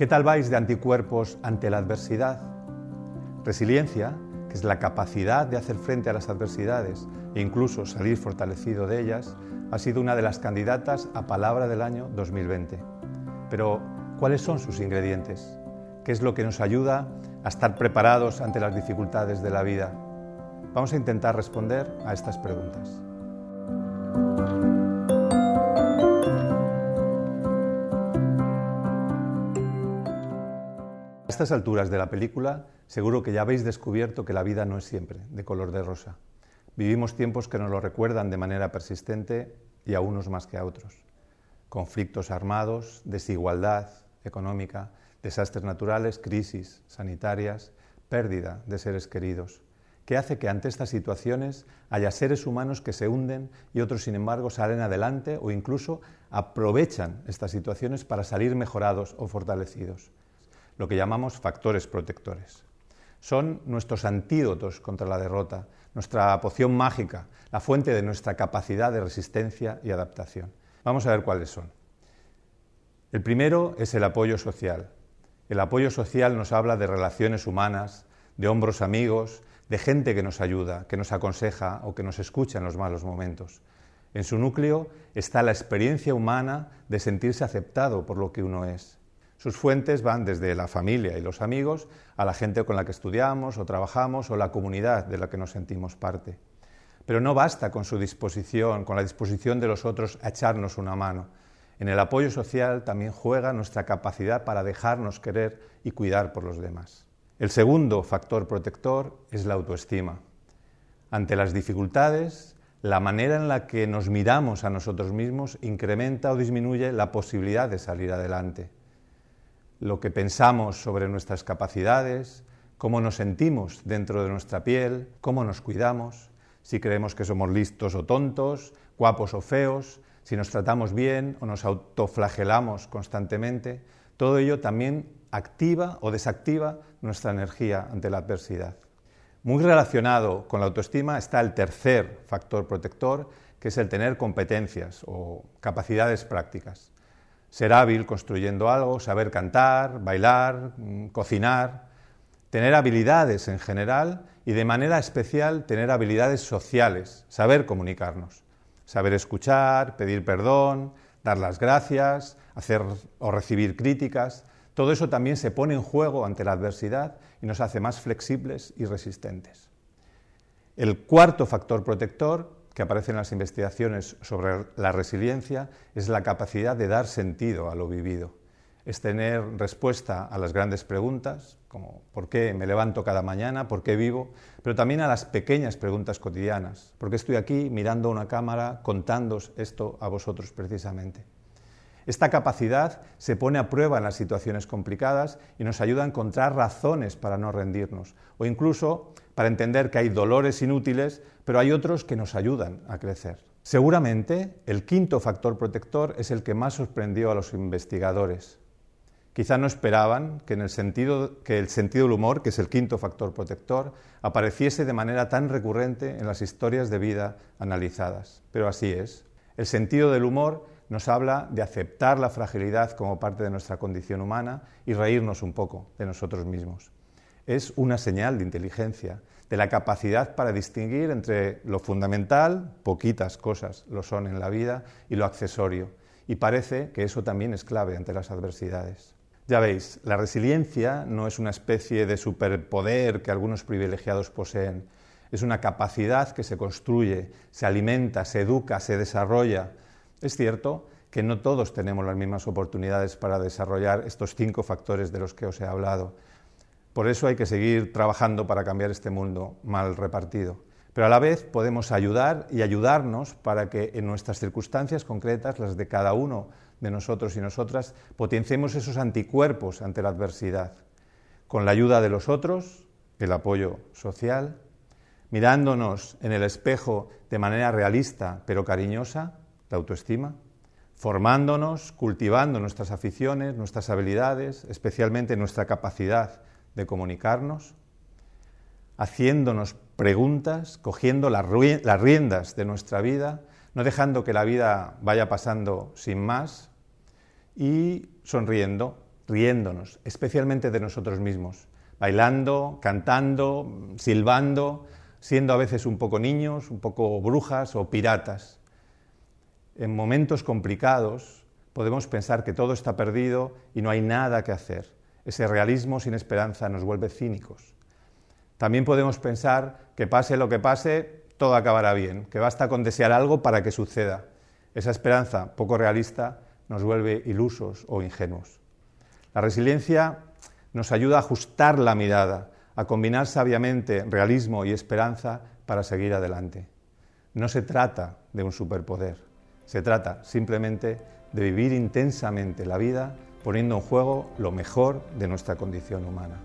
¿Qué tal vais de anticuerpos ante la adversidad? Resiliencia, que es la capacidad de hacer frente a las adversidades e incluso salir fortalecido de ellas, ha sido una de las candidatas a Palabra del año 2020. Pero, ¿cuáles son sus ingredientes? ¿Qué es lo que nos ayuda a estar preparados ante las dificultades de la vida? Vamos a intentar responder a estas preguntas. A estas alturas de la película, seguro que ya habéis descubierto que la vida no es siempre de color de rosa. Vivimos tiempos que nos lo recuerdan de manera persistente y a unos más que a otros. Conflictos armados, desigualdad económica, desastres naturales, crisis sanitarias, pérdida de seres queridos, que hace que ante estas situaciones haya seres humanos que se hunden y otros, sin embargo, salen adelante o incluso aprovechan estas situaciones para salir mejorados o fortalecidos lo que llamamos factores protectores. Son nuestros antídotos contra la derrota, nuestra poción mágica, la fuente de nuestra capacidad de resistencia y adaptación. Vamos a ver cuáles son. El primero es el apoyo social. El apoyo social nos habla de relaciones humanas, de hombros amigos, de gente que nos ayuda, que nos aconseja o que nos escucha en los malos momentos. En su núcleo está la experiencia humana de sentirse aceptado por lo que uno es. Sus fuentes van desde la familia y los amigos a la gente con la que estudiamos o trabajamos o la comunidad de la que nos sentimos parte. Pero no basta con su disposición, con la disposición de los otros a echarnos una mano. En el apoyo social también juega nuestra capacidad para dejarnos querer y cuidar por los demás. El segundo factor protector es la autoestima. Ante las dificultades, la manera en la que nos miramos a nosotros mismos incrementa o disminuye la posibilidad de salir adelante lo que pensamos sobre nuestras capacidades, cómo nos sentimos dentro de nuestra piel, cómo nos cuidamos, si creemos que somos listos o tontos, guapos o feos, si nos tratamos bien o nos autoflagelamos constantemente, todo ello también activa o desactiva nuestra energía ante la adversidad. Muy relacionado con la autoestima está el tercer factor protector, que es el tener competencias o capacidades prácticas ser hábil construyendo algo, saber cantar, bailar, mm, cocinar, tener habilidades en general y de manera especial tener habilidades sociales, saber comunicarnos, saber escuchar, pedir perdón, dar las gracias, hacer o recibir críticas. Todo eso también se pone en juego ante la adversidad y nos hace más flexibles y resistentes. El cuarto factor protector que aparece en las investigaciones sobre la resiliencia es la capacidad de dar sentido a lo vivido. Es tener respuesta a las grandes preguntas, como ¿por qué me levanto cada mañana? ¿Por qué vivo? Pero también a las pequeñas preguntas cotidianas. ¿Por qué estoy aquí mirando una cámara contándos esto a vosotros precisamente? Esta capacidad se pone a prueba en las situaciones complicadas y nos ayuda a encontrar razones para no rendirnos o incluso para entender que hay dolores inútiles, pero hay otros que nos ayudan a crecer. Seguramente el quinto factor protector es el que más sorprendió a los investigadores. Quizá no esperaban que, en el sentido, que el sentido del humor, que es el quinto factor protector, apareciese de manera tan recurrente en las historias de vida analizadas. Pero así es. El sentido del humor nos habla de aceptar la fragilidad como parte de nuestra condición humana y reírnos un poco de nosotros mismos. Es una señal de inteligencia, de la capacidad para distinguir entre lo fundamental, poquitas cosas lo son en la vida, y lo accesorio. Y parece que eso también es clave ante las adversidades. Ya veis, la resiliencia no es una especie de superpoder que algunos privilegiados poseen, es una capacidad que se construye, se alimenta, se educa, se desarrolla, es cierto que no todos tenemos las mismas oportunidades para desarrollar estos cinco factores de los que os he hablado. Por eso hay que seguir trabajando para cambiar este mundo mal repartido. Pero a la vez podemos ayudar y ayudarnos para que en nuestras circunstancias concretas, las de cada uno de nosotros y nosotras, potenciemos esos anticuerpos ante la adversidad. Con la ayuda de los otros, el apoyo social, mirándonos en el espejo de manera realista pero cariñosa, la autoestima, formándonos, cultivando nuestras aficiones, nuestras habilidades, especialmente nuestra capacidad de comunicarnos, haciéndonos preguntas, cogiendo las riendas de nuestra vida, no dejando que la vida vaya pasando sin más y sonriendo, riéndonos, especialmente de nosotros mismos, bailando, cantando, silbando, siendo a veces un poco niños, un poco brujas o piratas. En momentos complicados podemos pensar que todo está perdido y no hay nada que hacer. Ese realismo sin esperanza nos vuelve cínicos. También podemos pensar que pase lo que pase, todo acabará bien, que basta con desear algo para que suceda. Esa esperanza poco realista nos vuelve ilusos o ingenuos. La resiliencia nos ayuda a ajustar la mirada, a combinar sabiamente realismo y esperanza para seguir adelante. No se trata de un superpoder, se trata simplemente de vivir intensamente la vida poniendo en juego lo mejor de nuestra condición humana.